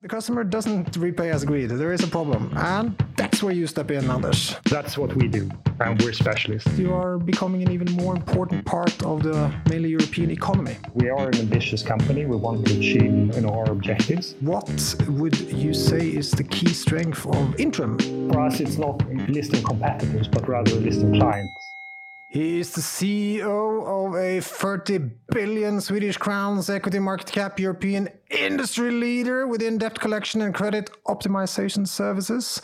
The customer doesn't repay as agreed. There is a problem. And that's where you step in, Anders. That's what we do. And we're specialists. You are becoming an even more important part of the mainly European economy. We are an ambitious company. We want to achieve you know, our objectives. What would you say is the key strength of Intrum? For us, it's not listing competitors, but rather listing clients. He is the CEO of a 30 billion Swedish crowns equity market cap European industry leader within debt collection and credit optimization services.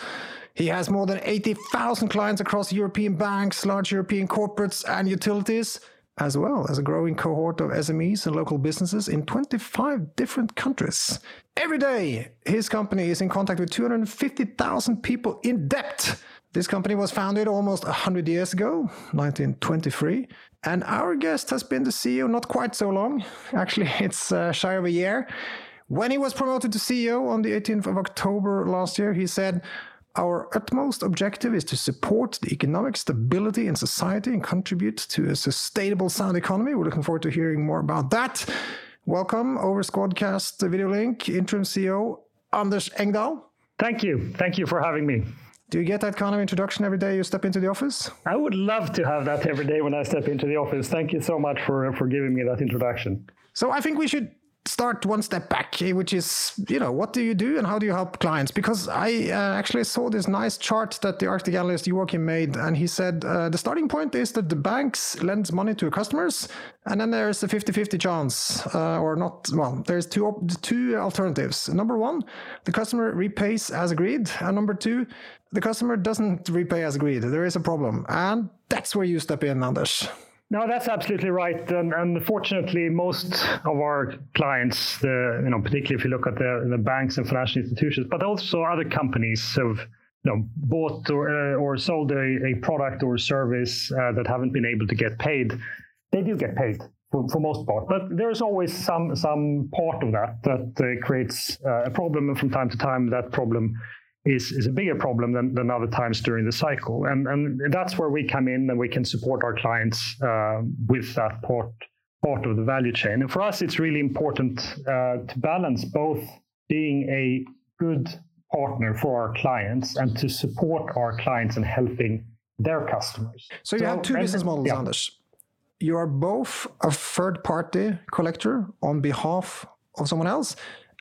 He has more than 80,000 clients across European banks, large European corporates, and utilities, as well as a growing cohort of SMEs and local businesses in 25 different countries. Every day, his company is in contact with 250,000 people in debt this company was founded almost 100 years ago, 1923, and our guest has been the CEO not quite so long. Actually, it's uh, shy of a year. When he was promoted to CEO on the 18th of October last year, he said, Our utmost objective is to support the economic stability in society and contribute to a sustainable sound economy. We're looking forward to hearing more about that. Welcome over Squadcast Video Link, Intrum CEO Anders Engdahl. Thank you. Thank you for having me. Do you get that kind of introduction every day you step into the office? I would love to have that every day when I step into the office. Thank you so much for, for giving me that introduction. So I think we should start one step back, which is, you know, what do you do and how do you help clients? Because I uh, actually saw this nice chart that the Arctic analyst Joachim made, and he said uh, the starting point is that the banks lends money to customers, and then there's a 50-50 chance, uh, or not, well, there's two, two alternatives. Number one, the customer repays as agreed, and number two, the customer doesn't repay as agreed. There is a problem, and that's where you step in, Anders. No, that's absolutely right. And, and fortunately, most of our clients, the, you know, particularly if you look at the, the banks and financial institutions, but also other companies have you know, bought or, uh, or sold a, a, product or service uh, that haven't been able to get paid, they do get paid for, for most part. But there's always some some part of that that uh, creates uh, a problem, and from time to time, that problem is, is a bigger problem than, than other times during the cycle. And, and that's where we come in and we can support our clients uh, with that part, part of the value chain. And for us, it's really important uh, to balance both being a good partner for our clients and to support our clients and helping their customers. So you so, have two business models, yeah. Anders. You are both a third party collector on behalf of someone else,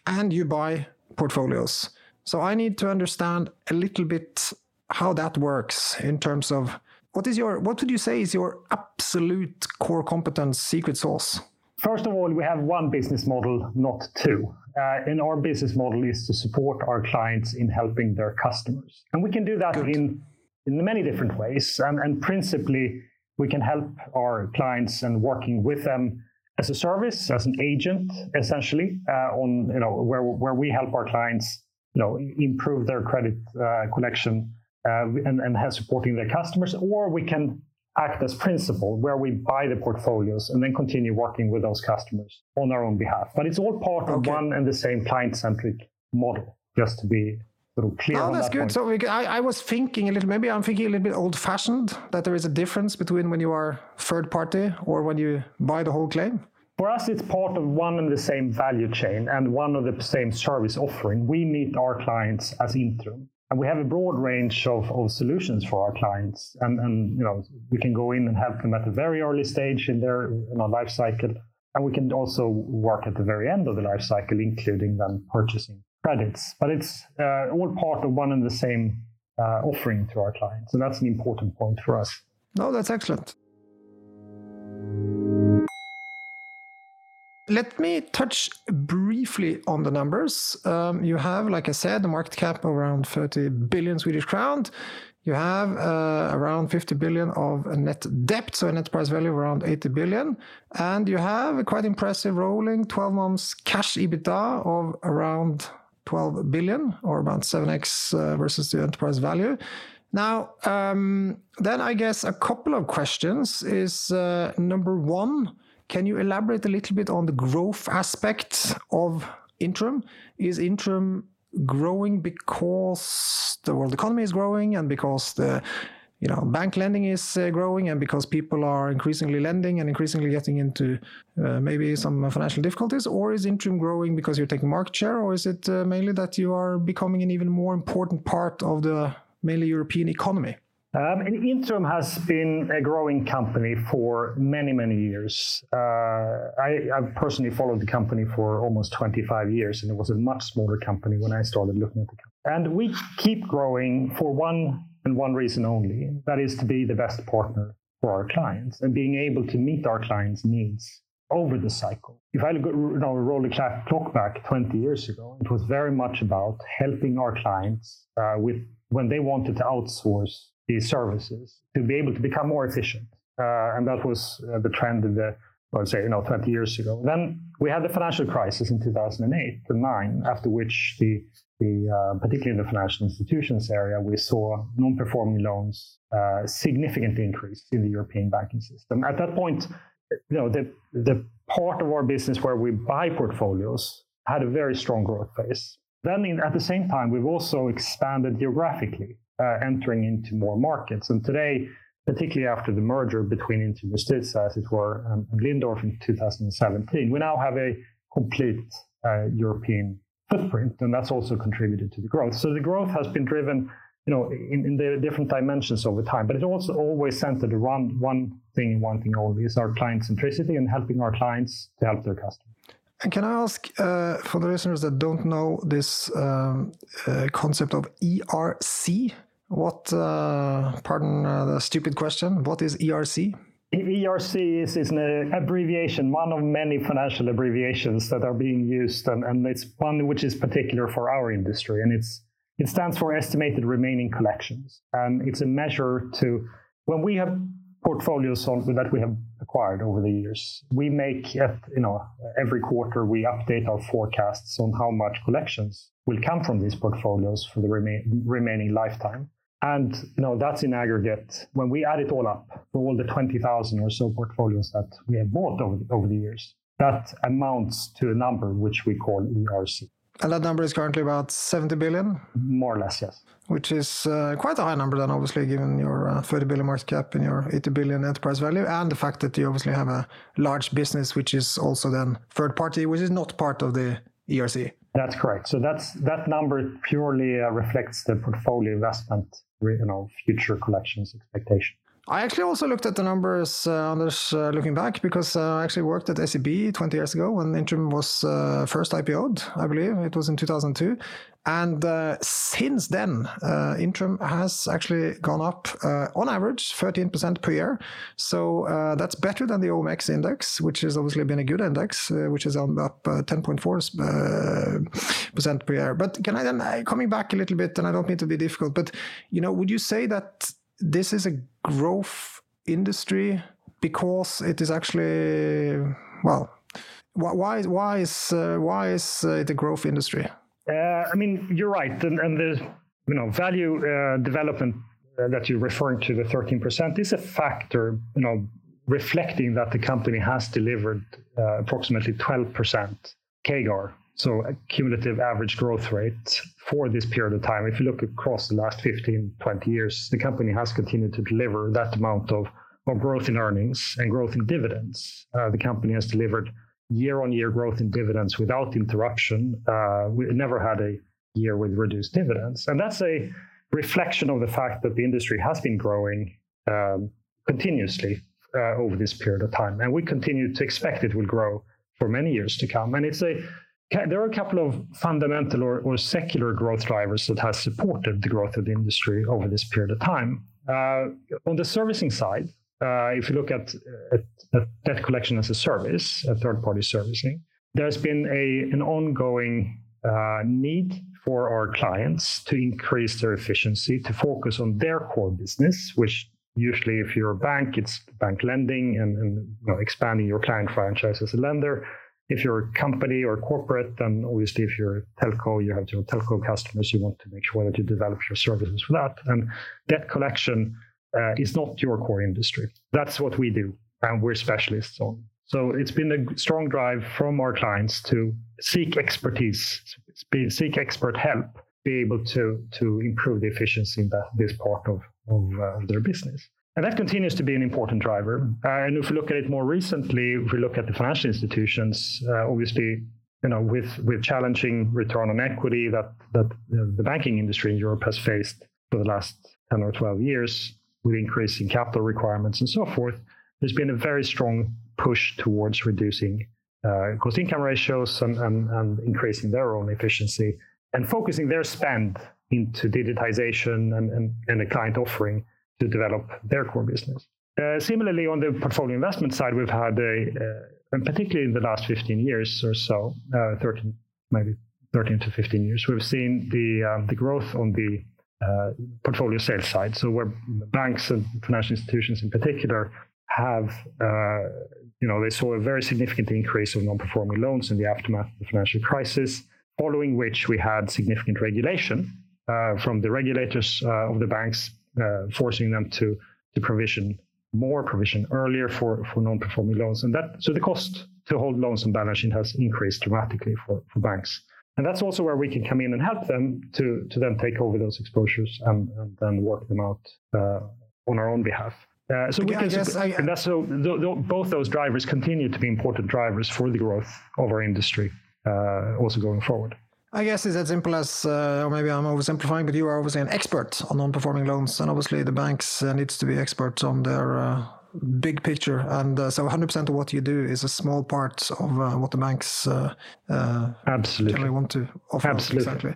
and you buy portfolios. So I need to understand a little bit how that works in terms of what is your what would you say is your absolute core competence secret sauce? First of all, we have one business model, not two. Uh, and our business model is to support our clients in helping their customers. And we can do that in, in many different ways. And, and principally, we can help our clients and working with them as a service, as an agent, essentially, uh, on you know where, where we help our clients you know, improve their credit uh, collection uh, and, and supporting their customers, or we can act as principal where we buy the portfolios and then continue working with those customers on our own behalf. But it's all part of okay. one and the same client-centric model, just to be sort of clear. Oh, that's that good. Point. So we, I, I, was thinking a little, maybe I'm thinking a little bit old-fashioned that there is a difference between when you are third party or when you buy the whole claim. For us, it's part of one and the same value chain and one of the same service offering. We meet our clients as Intrum. And we have a broad range of, of solutions for our clients. And, and you know, we can go in and help them at a very early stage in their you know, life cycle. And we can also work at the very end of the life cycle, including them purchasing credits. But it's uh, all part of one and the same uh, offering to our clients. And that's an important point for us. No, that's excellent. Let me touch briefly on the numbers. Um, you have, like I said, the market cap around 30 billion Swedish crown. You have uh, around 50 billion of net debt, so a net price value around 80 billion. And you have a quite impressive rolling 12 months cash EBITDA of around 12 billion, or about 7x uh, versus the enterprise value. Now, um, then I guess a couple of questions is uh, number one, can you elaborate a little bit on the growth aspect of Intrum? Is Intrum growing because the world economy is growing and because the you know bank lending is uh, growing and because people are increasingly lending and increasingly getting into uh, maybe some financial difficulties or is Intrum growing because you're taking market share or is it uh, mainly that you are becoming an even more important part of the mainly European economy? Um, and Intrum has been a growing company for many, many years. Uh, I, have personally followed the company for almost 25 years, and it was a much smaller company when I started looking at the company. And we keep growing for one and one reason only that is to be the best partner for our clients and being able to meet our clients' needs over the cycle. If I look, you know, roll the clock back 20 years ago, it was very much about helping our clients uh, with when they wanted to outsource these services to be able to become more efficient. Uh, and that was uh, the trend in the, would say, you know, 20 years ago. Then we had the financial crisis in 2008 and 9, after which the, the uh, particularly in the financial institutions area, we saw non-performing loans uh, significantly increase in the European banking system. At that point, you know, the, the part of our business where we buy portfolios had a very strong growth phase. Then in, at the same time, we've also expanded geographically uh, entering into more markets. And today, particularly after the merger between Intrum Justitia, as it were, and Lindorff in 2017, we now have a complete uh, European footprint, and that's also contributed to the growth. So the growth has been driven, you know, in, in the different dimensions over time, but it also always centered around one thing one thing only: is our client centricity and helping our clients to help their customers. And can I ask uh, for the listeners that don't know this um, uh, concept of ERC? What, uh, pardon uh, the stupid question, what is ERC? ERC is, is an abbreviation, one of many financial abbreviations that are being used, and, and it's one which is particular for our industry. And it's it stands for estimated remaining collections. And it's a measure to when we have portfolios that we have acquired over the years. We make, you know, every quarter we update our forecasts on how much collections will come from these portfolios for the remain, remaining lifetime. And you know that's in aggregate. When we add it all up for all the 20,000 or so portfolios that we have bought over over the years, that amounts to a number which we call ERC. And that number is currently about 70 billion? More or less, yes. Which is uh, quite a high number, then, obviously, given your uh, 30 billion market cap and your 80 billion enterprise value, and the fact that you obviously have a large business, which is also then third party, which is not part of the ERC. That's correct. So that's that number purely uh, reflects the portfolio investment, you know, future collections expectation. I actually also looked at the numbers, uh, Anders, uh, looking back, because uh, I actually worked at SEB 20 years ago when Intrum was uh, first IPO'd, I believe. It was in 2002. And uh, since then, uh, Intrum has actually gone up uh, on average 13% per year. So that's better than the OMX index, which has obviously been a good index, which is up 10.4% per year. But can I then, coming back a little bit, and I don't mean to be difficult, but you know, would you say that this is a growth industry because it is actually well why why is uh, why is uh, it a growth industry? Uh, i mean you're right and, and the you know value uh, development uh, that you're referring to the 13% is a factor you know reflecting that the company has delivered uh, approximately 12% CAGR so cumulative average growth rate for this period of time. If you look across the last 15, 20 years, the company has continued to deliver that amount of, of growth in earnings and growth in dividends. Uh, the company has delivered year-on-year growth in dividends without interruption. Uh, we never had a year with reduced dividends, and that's a reflection of the fact that the industry has been growing um, continuously uh, over this period of time, and we continue to expect it will grow for many years to come. And it's a there are a couple of fundamental or, or secular growth drivers that has supported the growth of the industry over this period of time. Uh, on the servicing side, uh, if you look at, at, at, debt collection as a service, a third-party servicing, there's been a, an ongoing uh, need for our clients to increase their efficiency, to focus on their core business, which usually, if you're a bank, it's bank lending and, and you know, expanding your client franchise as a lender if you're a company or corporate, then obviously if you're a telco, you have your telco customers, you want to make sure that you develop your services for that. And debt collection uh, is not your core industry. That's what we do, and we're specialists on. So it's been a strong drive from our clients to seek expertise, seek expert help, be able to to improve the efficiency in that, this part of of, uh, of their business. And that continues to be an important driver. Uh, and if we look at it more recently, if we look at the financial institutions, uh, obviously, you know, with with challenging return on equity that that the banking industry in Europe has faced for the last 10 or 12 years, with increasing capital requirements and so forth, there's been a very strong push towards reducing uh, cost income ratios and, and, and increasing their own efficiency and focusing their spend into digitization and, and, and a client offering to develop their core business. Uh, similarly, on the portfolio investment side, we've had a, uh, and particularly in the last 15 years or so, uh, 13, maybe 13 to 15 years, we've seen the um, the growth on the uh, portfolio sales side. So where banks and financial institutions in particular have, uh, you know, they saw a very significant increase of non-performing loans in the aftermath of the financial crisis, following which we had significant regulation uh, from the regulators of the banks uh, forcing them to to provision more provision earlier for, for non-performing loans. And that so the cost to hold loans on balance sheet has increased dramatically for, for banks. And that's also where we can come in and help them to, to then take over those exposures and, and then work them out uh, on our own behalf. Uh, so we can, guess, I, and that's so th- th- both those drivers continue to be important drivers for the growth of our industry, uh, also going forward. I guess it's as simple as, uh, or maybe I'm oversimplifying, but you are obviously an expert on non-performing loans, and obviously the banks uh, needs to be experts on their uh, big picture. And uh, so 100% of what you do is a small part of uh, what the banks uh, absolutely generally want to offer. Absolutely. Exactly.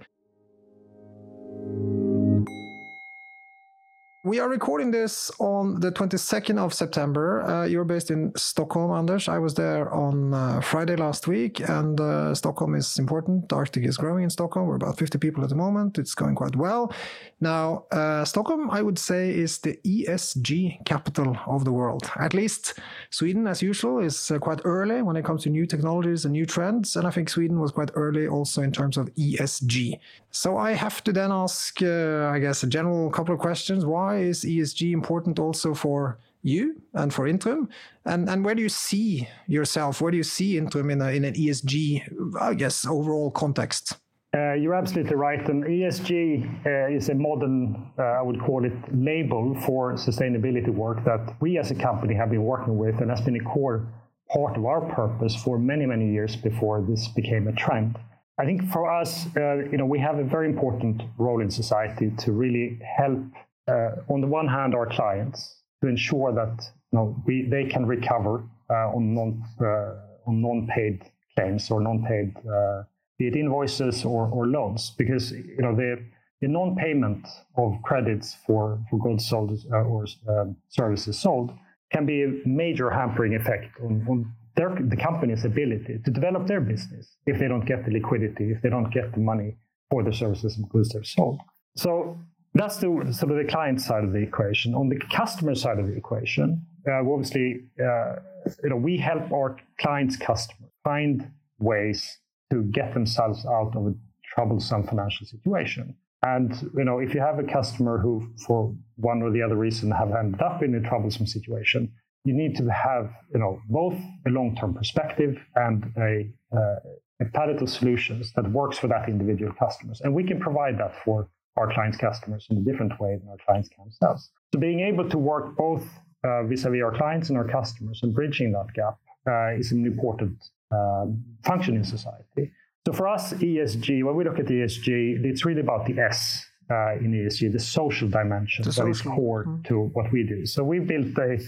We are recording this on the 22nd of September. Uh, you're based in Stockholm, Anders. I was there on uh, Friday last week, and uh, Stockholm is important. The Arctic is growing in Stockholm. We're about 50 people at the moment. It's going quite well. Now, uh, Stockholm, I would say, is the ESG capital of the world. At least Sweden, as usual, is uh, quite early when it comes to new technologies and new trends. And I think Sweden was quite early also in terms of ESG. So I have to then ask, uh, I guess, a general couple of questions. Why is ESG important also for you and for Intrum? And and where do you see yourself? Where do you see Intrum in, a, in an ESG, I guess, overall context? Uh, you're absolutely right. And ESG uh, is a modern, uh, I would call it, label for sustainability work that we as a company have been working with and has been a core part of our purpose for many, many years before this became a trend. I think for us, uh, you know, we have a very important role in society to really help, on the one hand, our clients to ensure that you know we they can recover uh, on non uh, on non-paid claims or non-paid uh, be it invoices or, or loans, because you know the the non-payment of credits for for goods sold uh, or um, services sold can be a major hampering effect on, on their, the company's ability to develop their business if they don't get the liquidity, if they don't get the money for the services and goods they've sold. So that's the sort of the client side of the equation. On the customer side of the equation, uh, obviously, uh, you know, we help our clients' customers find ways to get themselves out of a troublesome financial situation. And you know, if you have a customer who, for one or the other reason, have ended up in a troublesome situation, you need to have you know both a long-term perspective and a, uh, a palette of solutions that works for that individual customers and we can provide that for our clients customers in a different way than our clients can themselves so being able to work both uh, vis-a-vis our clients and our customers and bridging that gap uh, is an important um, function in society so for us esg when we look at esg it's really about the s uh, in esg the social dimension the that social. is core mm-hmm. to what we do so we built a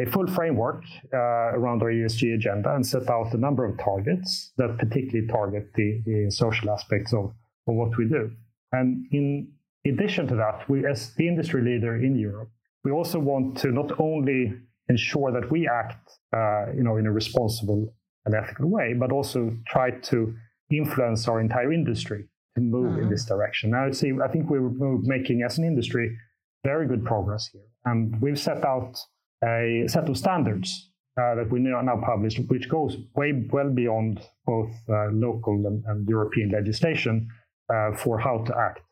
a full framework uh, around our ESG agenda and set out a number of targets that particularly target the, the social aspects of, of what we do. And in addition to that, we, as the industry leader in Europe, we also want to not only ensure that we act, uh, you know, in a responsible and ethical way, but also try to influence our entire industry to move mm-hmm. in this direction. Now, see, I think we're making as an industry very good progress here, and we've set out a set of standards uh, that we now publish, which goes way well beyond both uh, local and, and, European legislation uh, for how to act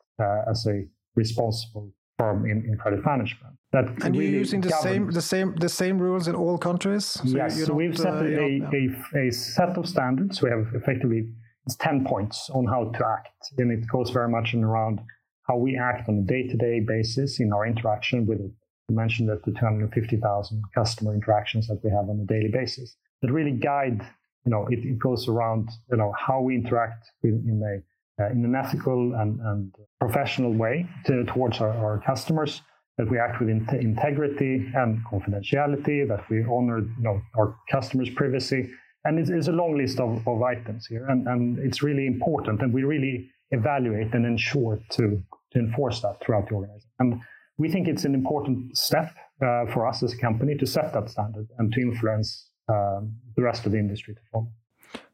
as a responsible firm in, in credit management. That and really you're using the same the same the same rules in all countries. So yes, so we've set uh, a, a, a, set of standards. We have effectively it's ten points on how to act, and it goes very much in around how we act on a day-to-day basis in our interaction with you mentioned that the 250,000 customer interactions that we have on a daily basis that really guide you know it, it goes around you know how we interact with, in a uh, in an ethical and, and professional way to, towards our, our, customers that we act with in- integrity and confidentiality that we honor you know our customers privacy. And it's, it's a long list of, of items here. And, and it's really important and we really evaluate and ensure to to enforce that throughout the organization. And we think it's an important step uh, for us as a company to set that standard and to influence um, the rest of the industry to follow.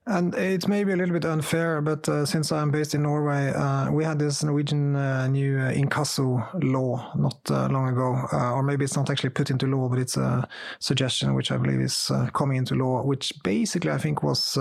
And it may be a little bit unfair, but uh, since I'm based in Norway, uh, we had this Norwegian uh, new uh, inkasso law not uh, long ago, uh, or maybe it's not actually put into law, but it's a suggestion which I believe is coming into law, which basically I think was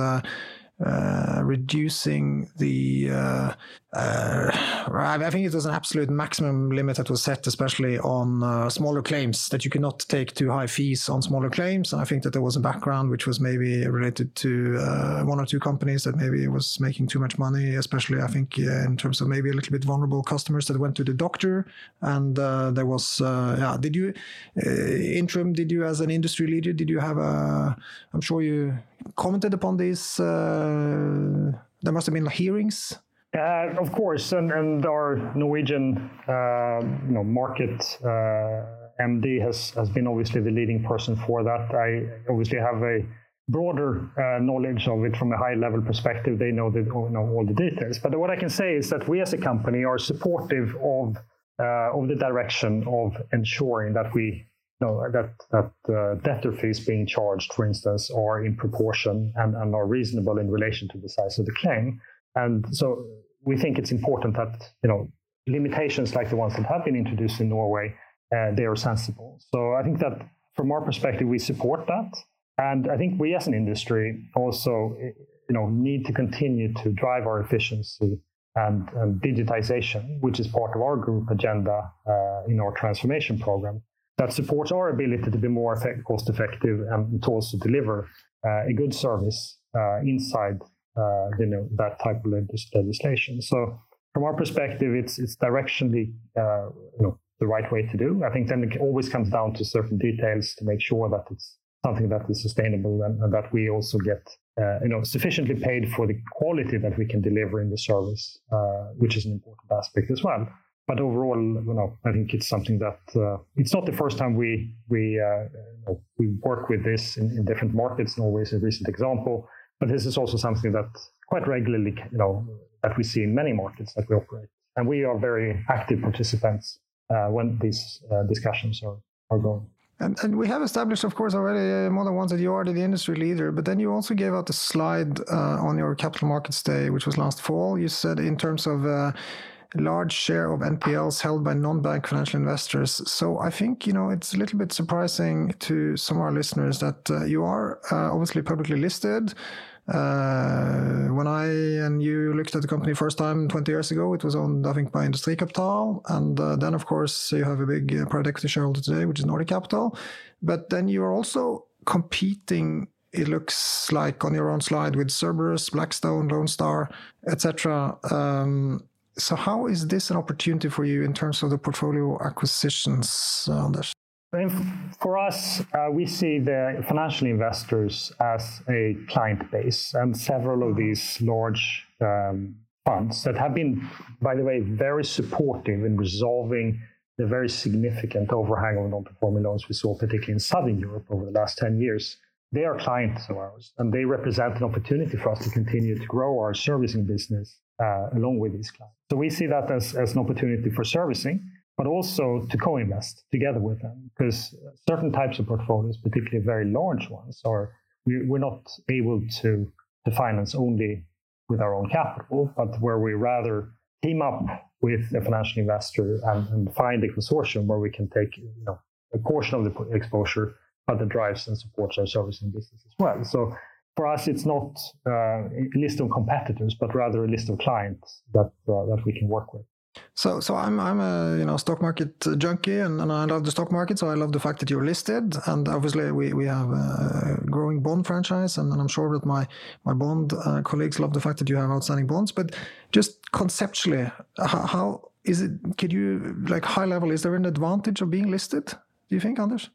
uh, reducing the. Uh, uh, I think it was an absolute maximum limit that was set, especially on uh, smaller claims, that you cannot take too high fees on smaller claims. And I think that there was a background which was maybe related to uh, one or two companies that maybe was making too much money, especially I think in terms of maybe a little bit vulnerable customers that went to the doctor. And there was, yeah, did you, Intrum, did you as an industry leader, did you have a, I'm sure you commented upon these? Uh, there must have been hearings. Uh, of course, and, and our Norwegian, uh, you know, market uh, MD has has been obviously the leading person for that. I obviously have a broader uh, knowledge of it from a high level perspective. They know the know all the details. But what I can say is that we as a company are supportive of uh, of the direction of ensuring that we know, that that uh, debtor fees being charged, for instance, are in proportion and, and are reasonable in relation to the size of the claim. And so we think it's important that you know limitations like the ones that have been introduced in Norway, uh, they are sensible. So I think that from our perspective, we support that, and I think we as an industry also you know need to continue to drive our efficiency and, and digitization, which is part of our group agenda uh, in our transformation program that supports our ability to be more effect, cost effective and to also deliver uh, a good service uh, inside uh, you know that type of legislation. So from our perspective, it's it's directionally uh, you know the right way to do. I think then it always comes down to certain details to make sure that it's something that is sustainable and, and that we also get uh, you know sufficiently paid for the quality that we can deliver in the service, uh, which is an important aspect as well but overall, you know, I think it's something that uh, it's not the first time we we uh, you know, we work with this in, in, different markets. Norway is a recent example, but this is also something that quite regularly, you know, that we see in many markets that we operate, and we are very active participants uh, when these uh, discussions are are going. And, and, we have established, of course, already uh, more than once that you are the industry leader. But then you also gave out a slide uh, on your Capital Markets Day, which was last fall. You said in terms of large share of NPLs held by non-bank financial investors. So I think you know it's a little bit surprising to some of our listeners that uh, you are uh, obviously publicly listed. Uh, when I and you looked at the company first time 20 years ago, it was owned, I think, by Industri Kapital. And uh, then, of course, you have a big uh, private equity shareholder today, which is Nordic Capital. But then you are also competing it looks like on your own slide with Cerberus, Blackstone, Lone Star, etc. Um, so how is this an opportunity for you in terms of the portfolio acquisitions, Anders? For us, uh, we see the financial investors as a client base, and several of these large um, funds that have been, by the way, very supportive in resolving the very significant overhang of non-performing loans we saw, particularly in Southern Europe over the last 10 years. They are clients of ours, and they represent an opportunity for us to continue to grow our servicing business Uh, along with these clients. So we see that as, as an opportunity for servicing, but also to co-invest together with them because certain types of portfolios, particularly very large ones, are we, we're not able to, to finance only with our own capital, but where we rather team up with a financial investor and, and find a consortium where we can take you know, a portion of the exposure, but that drives and supports our servicing business as well. So for us, it's not uh, a list of competitors, but rather a list of clients that uh, that we can work with. So, so I'm I'm a you know stock market junkie, and, and I love the stock market. So I love the fact that you're listed, and obviously we, we have a growing bond franchise, and, and I'm sure that my my bond uh, colleagues love the fact that you have outstanding bonds. But just conceptually, how, how is it? Could you like high level? Is there an advantage of being listed? Do you think, Anders?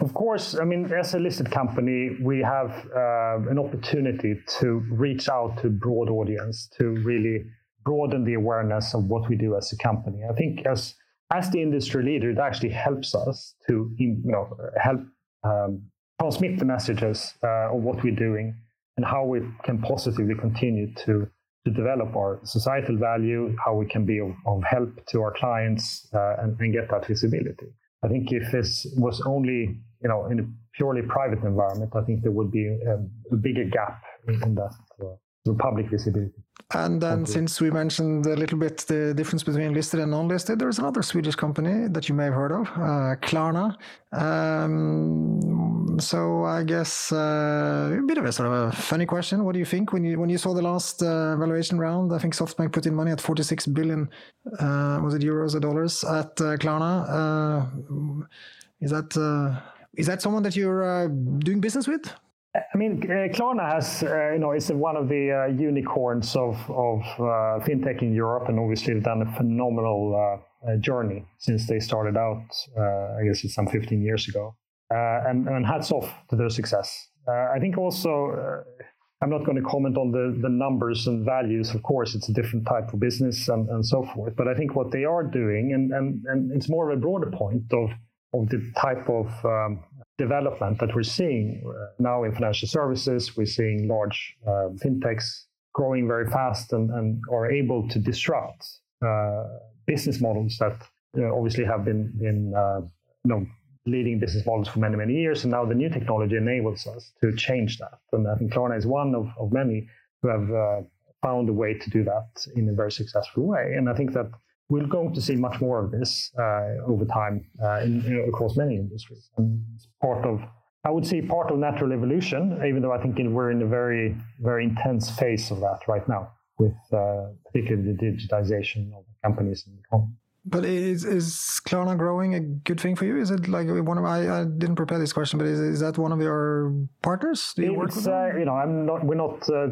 Of course, I mean, as a listed company, we have uh, an opportunity to reach out to a broad audience to really broaden the awareness of what we do as a company. I think as as the industry leader, it actually helps us to you know help um, transmit the messages uh, of what we're doing and how we can positively continue to to develop our societal value, how we can be of, of help to our clients uh, and, and, get that visibility. I think if this was only you know in a purely private environment, I think there would be a, a bigger gap in, in that uh, public visibility. And then, since we mentioned a little bit the difference between listed and non-listed, there's another Swedish company that you may have heard of, uh, Klarna. Um, so I guess uh, a bit of a sort of a funny question. What do you think when you when you saw the last uh, valuation round? I think SoftBank put in money at 46 billion, uh, was it euros or dollars at uh, Klarna? Uh, is that is that someone that you're doing business with? I mean, uh, Klarna has, uh, you know, is one of the uh, unicorns of, of uh, fintech in Europe, and obviously they've done a phenomenal uh, uh, journey since they started out. I guess it's some 15 years ago, and, and hats off to their success. I think also, I'm not going to comment on the, the numbers and values. Of course, it's a different type of business and, and so forth. But I think what they are doing, and, and, and it's more of a broader point of of the type of um, development that we're seeing uh, now in financial services. We're seeing large uh, fintechs growing very fast and, and are able to disrupt uh, business models that you know, obviously have been, been uh, you know, leading business models for many, many years. And now the new technology enables us to change that. And I think Klarna is one of, of many who have uh, found a way to do that in a very successful way. And I think that we're going to see much more of this uh, over time uh, in, you know, across many industries. And it's part of, I would say, part of natural evolution. Even though I think we're in a very, very intense phase of that right now, with uh, particularly the digitization of companies and economy. But is is Klarna growing a good thing for you? Is it like one of I, I didn't prepare this question, but is, is that one of your partners? Do you it's, work with them? Uh, you know, I'm not. We're not uh,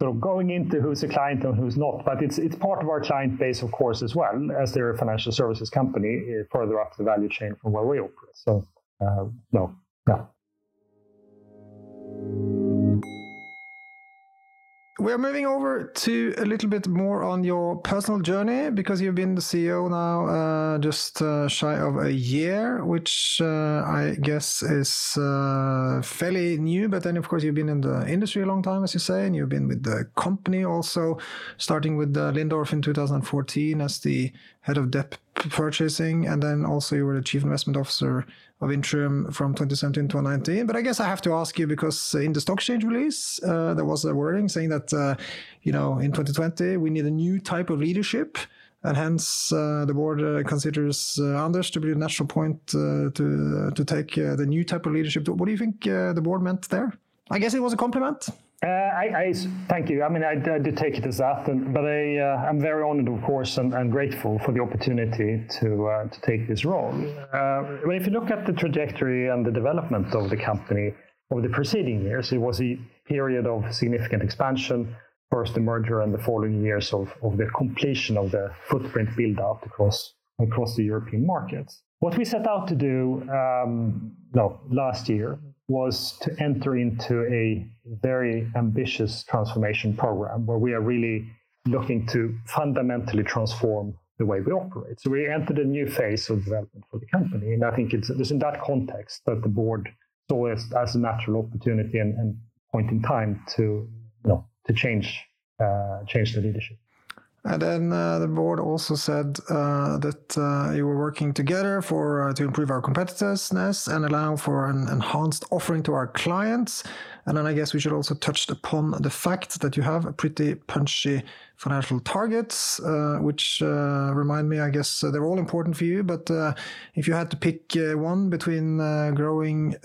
sort of going into who's a client and who's not. But it's it's part of our client base, of course, as well, as they're a financial services company eh, further up the value chain from where we operate. So, uh, no, yeah. We're moving over to a little bit more on your personal journey because you've been the CEO now uh, just uh, shy of a year, which uh, I guess is uh, fairly new. But then, of course, you've been in the industry a long time, as you say, and you've been with the company also, starting with uh, Lindorff in 2014 as the head of debt purchasing, and then also you were the chief investment officer of Intrum from 2017 to 2019. But I guess I have to ask you because in the stock exchange release, uh, there was a wording saying that, uh, you know, in 2020, we need a new type of leadership. And hence, uh, the board uh, considers uh, Anders to be the natural point uh, to to take the new type of leadership. What do you think the board meant there? I guess it was a compliment. Uh, I, I, thank you. I mean, I, I do take it as that, and, but I, uh, I'm very honored, of course, and, and grateful for the opportunity to uh, to take this role. Uh, but if you look at the trajectory and the development of the company over the preceding years, it was a period of significant expansion. First, the merger, and the following years of, of the completion of the footprint build out across across the European markets. What we set out to do, um, no, last year was to enter into a very ambitious transformation program where we are really looking to fundamentally transform the way we operate. So we entered a new phase of development for the company. And I think it's, it's in that context that the board saw as, as a natural opportunity and, and point in time to, you know, to change, uh, change the leadership. And then uh, the board also said uh, that uh, you were working together for uh, to improve our competitiveness and allow for an enhanced offering to our clients. And then I guess we should also touch upon the fact that you have a pretty punchy financial targets, uh, which uh, remind me, I guess they're all important for you. But if you had to pick one between growing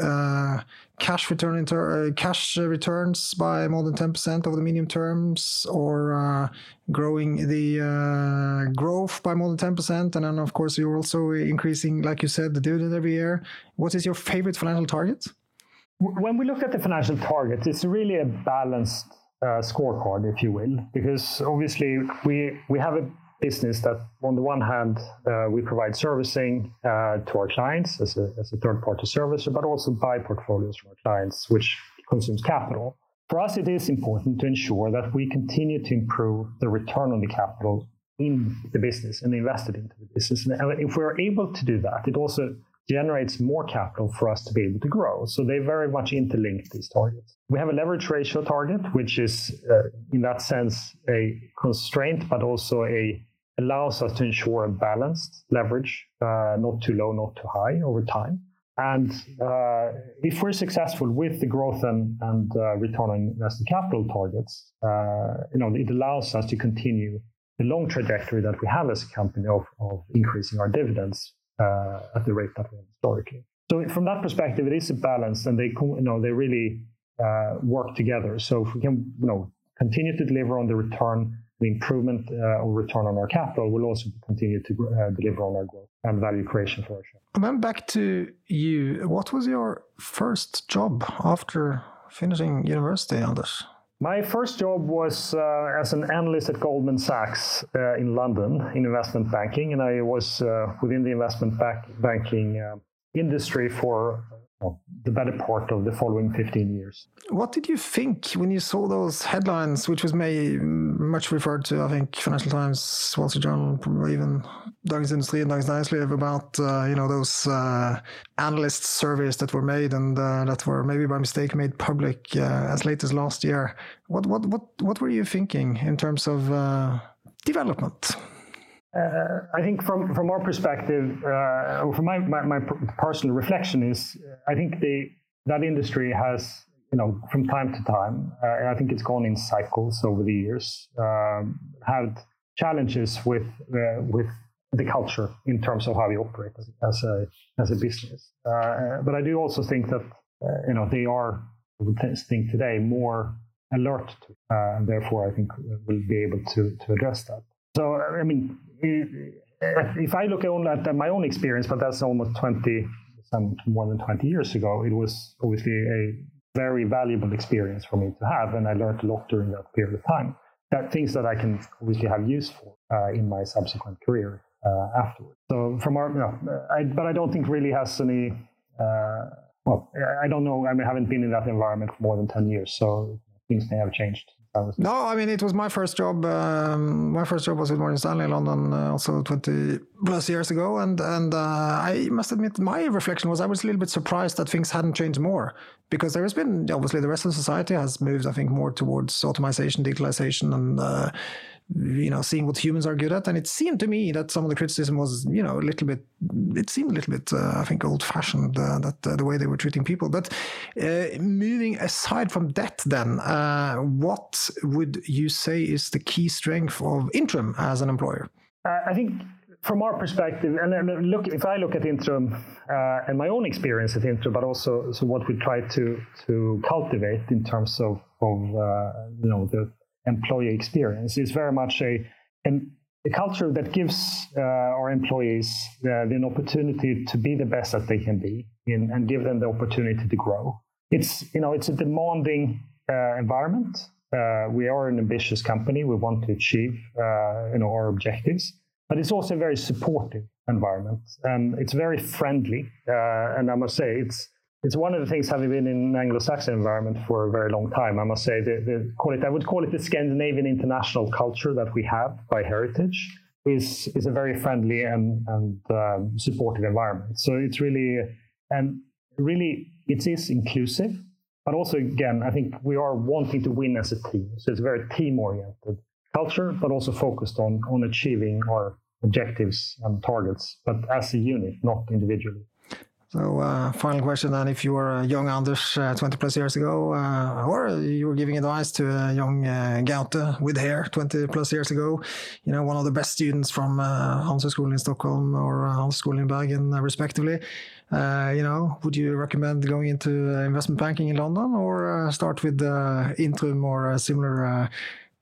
cash return inter- uh, cash returns by more than 10% over the medium terms or uh, growing the uh, growth by more than 10% and then of course you're also increasing like you said the dividend every year what is your favorite financial target when we look at the financial targets it's really a balanced uh, scorecard if you will because obviously we we have a business that, on the one hand, uh, we provide servicing uh, to our clients as a, as a third party servicer, but also buy portfolios from our clients, which consumes capital. For us, it is important to ensure that we continue to improve the return on the capital in the business and invested into the business. And if we're able to do that, it also generates more capital for us to be able to grow. So they very much interlink these targets. We have a leverage ratio target, which is uh, in that sense a constraint, but also a allows us to ensure a balanced leverage, uh, not too low, not too high over time. And uh, if we're successful with the growth and, and uh, return on invested capital targets, uh, you know, it allows us to continue the long trajectory that we have as a company of, of increasing our dividends at the rate that we have historically. So from that perspective, it is a balance, and they you know they really uh, work together. So if we can you know continue to deliver on the return, the improvement uh, or return on our capital, we'll also continue to uh, deliver on our growth and value creation for our shareholders. And then back to you. What was your first job after finishing university, Anders? My first job was uh, as an analyst at Goldman Sachs uh, in London in investment banking, and I was uh, within the investment banking uh, industry for the better part of the following 15 years. What did you think when you saw those headlines, which was may, much referred to, I think, Financial Times, Wall Street Journal, even Dagens Industri and Dagens Næringsliv about, uh, you know, those uh, analyst surveys that were made and uh, that were maybe by mistake made public uh, as late as last year. What, what, what, what were you thinking in terms of uh, development? Uh, I think from from our perspective, uh, from my, my, my personal reflection is, I think the that industry has you know from time to time, uh, and I think it's gone in cycles over the years, um, had challenges with uh, with the culture in terms of how we operate as, as a as a business. Uh, but I do also think that uh, you know they are, I would think today, more alert, to, and therefore I think we'll be able to to address that. So I mean if I look only at my own experience, but that's almost 20, some more than 20 years ago, it was obviously a very valuable experience for me to have. And I learned a lot during that period of time. That things that I can obviously have use for uh, in my subsequent career uh, afterwards. So from our, you know, I, but I don't think really has any, uh, well, I don't know. I, mean, I haven't been in that environment for more than 10 years. So things may have changed no, I mean it was my first job. Um, my first job was with Morgan Stanley in London, uh, also twenty plus years ago, and and uh, I must admit my reflection was I was a little bit surprised that things hadn't changed more because there has been obviously the rest of society has moved I think more towards automation, digitalization, and uh, you know, seeing what humans are good at. And it seemed to me that some of the criticism was, you know, a little bit, it seemed a little bit, uh, I think, old fashioned, uh, that uh, the way they were treating people. But uh, moving aside from that, then, uh, what would you say is the key strength of Intrum as an employer? Uh, I think from our perspective, and look, if I look at Intrum uh, and my own experience at Intrum, but also so what we try to to cultivate in terms of of uh, you know the employee experience. It's very much a, a culture that gives uh, our employees uh, the opportunity to be the best that they can be in, and give them the opportunity to grow. It's, you know, it's a demanding uh, environment. Uh, we are an ambitious company. We want to achieve, uh, you know, our objectives, but it's also a very supportive environment and it's very friendly. Uh, and I must say, it's it's one of the things having been in an Anglo-Saxon environment for a very long time. I must say, the, the, call it I would call it the Scandinavian international culture that we have by heritage is is a very friendly and and um, supportive environment. So it's really and really it is inclusive, but also again I think we are wanting to win as a team. So it's a very team-oriented culture, but also focused on on achieving our objectives and targets, but as a unit, not individually. So, uh, final question then: If you were a young Anders uh, 20 plus years ago, uh, or you were giving advice to a young uh, with hair 20 plus years ago, you know, one of the best students from uh, School in Stockholm or uh, School in Bergen, uh, respectively, uh, you know, would you recommend going into investment banking in London or start with Intrum or similar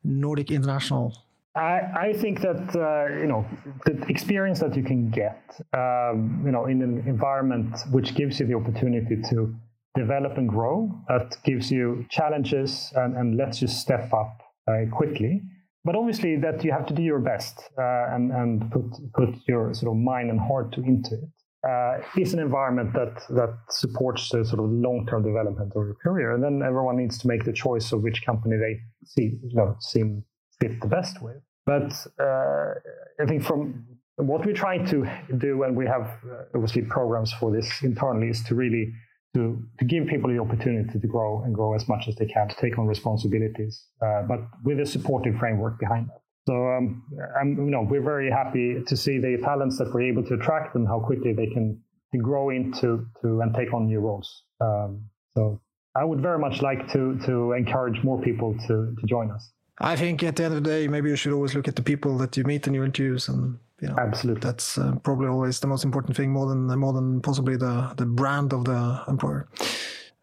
Nordic international? I, I think that uh, you know the experience that you can get, um, you know, in an environment which gives you the opportunity to develop and grow, that gives you challenges and, and lets you step up uh, quickly. but obviously that you have to do your best uh, and and put put your sort of mind and heart to, into it. Uh, is an environment that that supports the sort of long term development of your career, and then everyone needs to make the choice of which company they see you know seem fit the best with. But uh, I think from what we're trying to do, and we have uh, obviously programs for this internally, is to really to, to give people the opportunity to grow and grow as much as they can, to take on responsibilities, uh, but with a supportive framework behind that. So, um, I'm, you know, we're very happy to see the talents that we're able to attract and how quickly they can, can grow into to and take on new roles. Um, so, I would very much like to to encourage more people to to join us. I think at the end of the day, maybe you should always look at the people that you meet in your interviews, and you know, absolutely, that's uh, probably always the most important thing, more than more than possibly the the brand of the employer.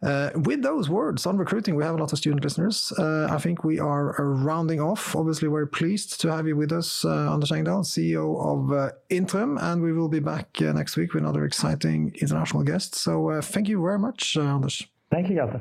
Uh, with those words on recruiting, we have a lot of student listeners. Uh, I think we are uh, rounding off. Obviously, we're pleased to have you with us, uh, Anders Engdahl, CEO of uh, Intrum, and we will be back uh, next week with another exciting international guest. So, uh, thank you very much, Anders. Thank you, Galte.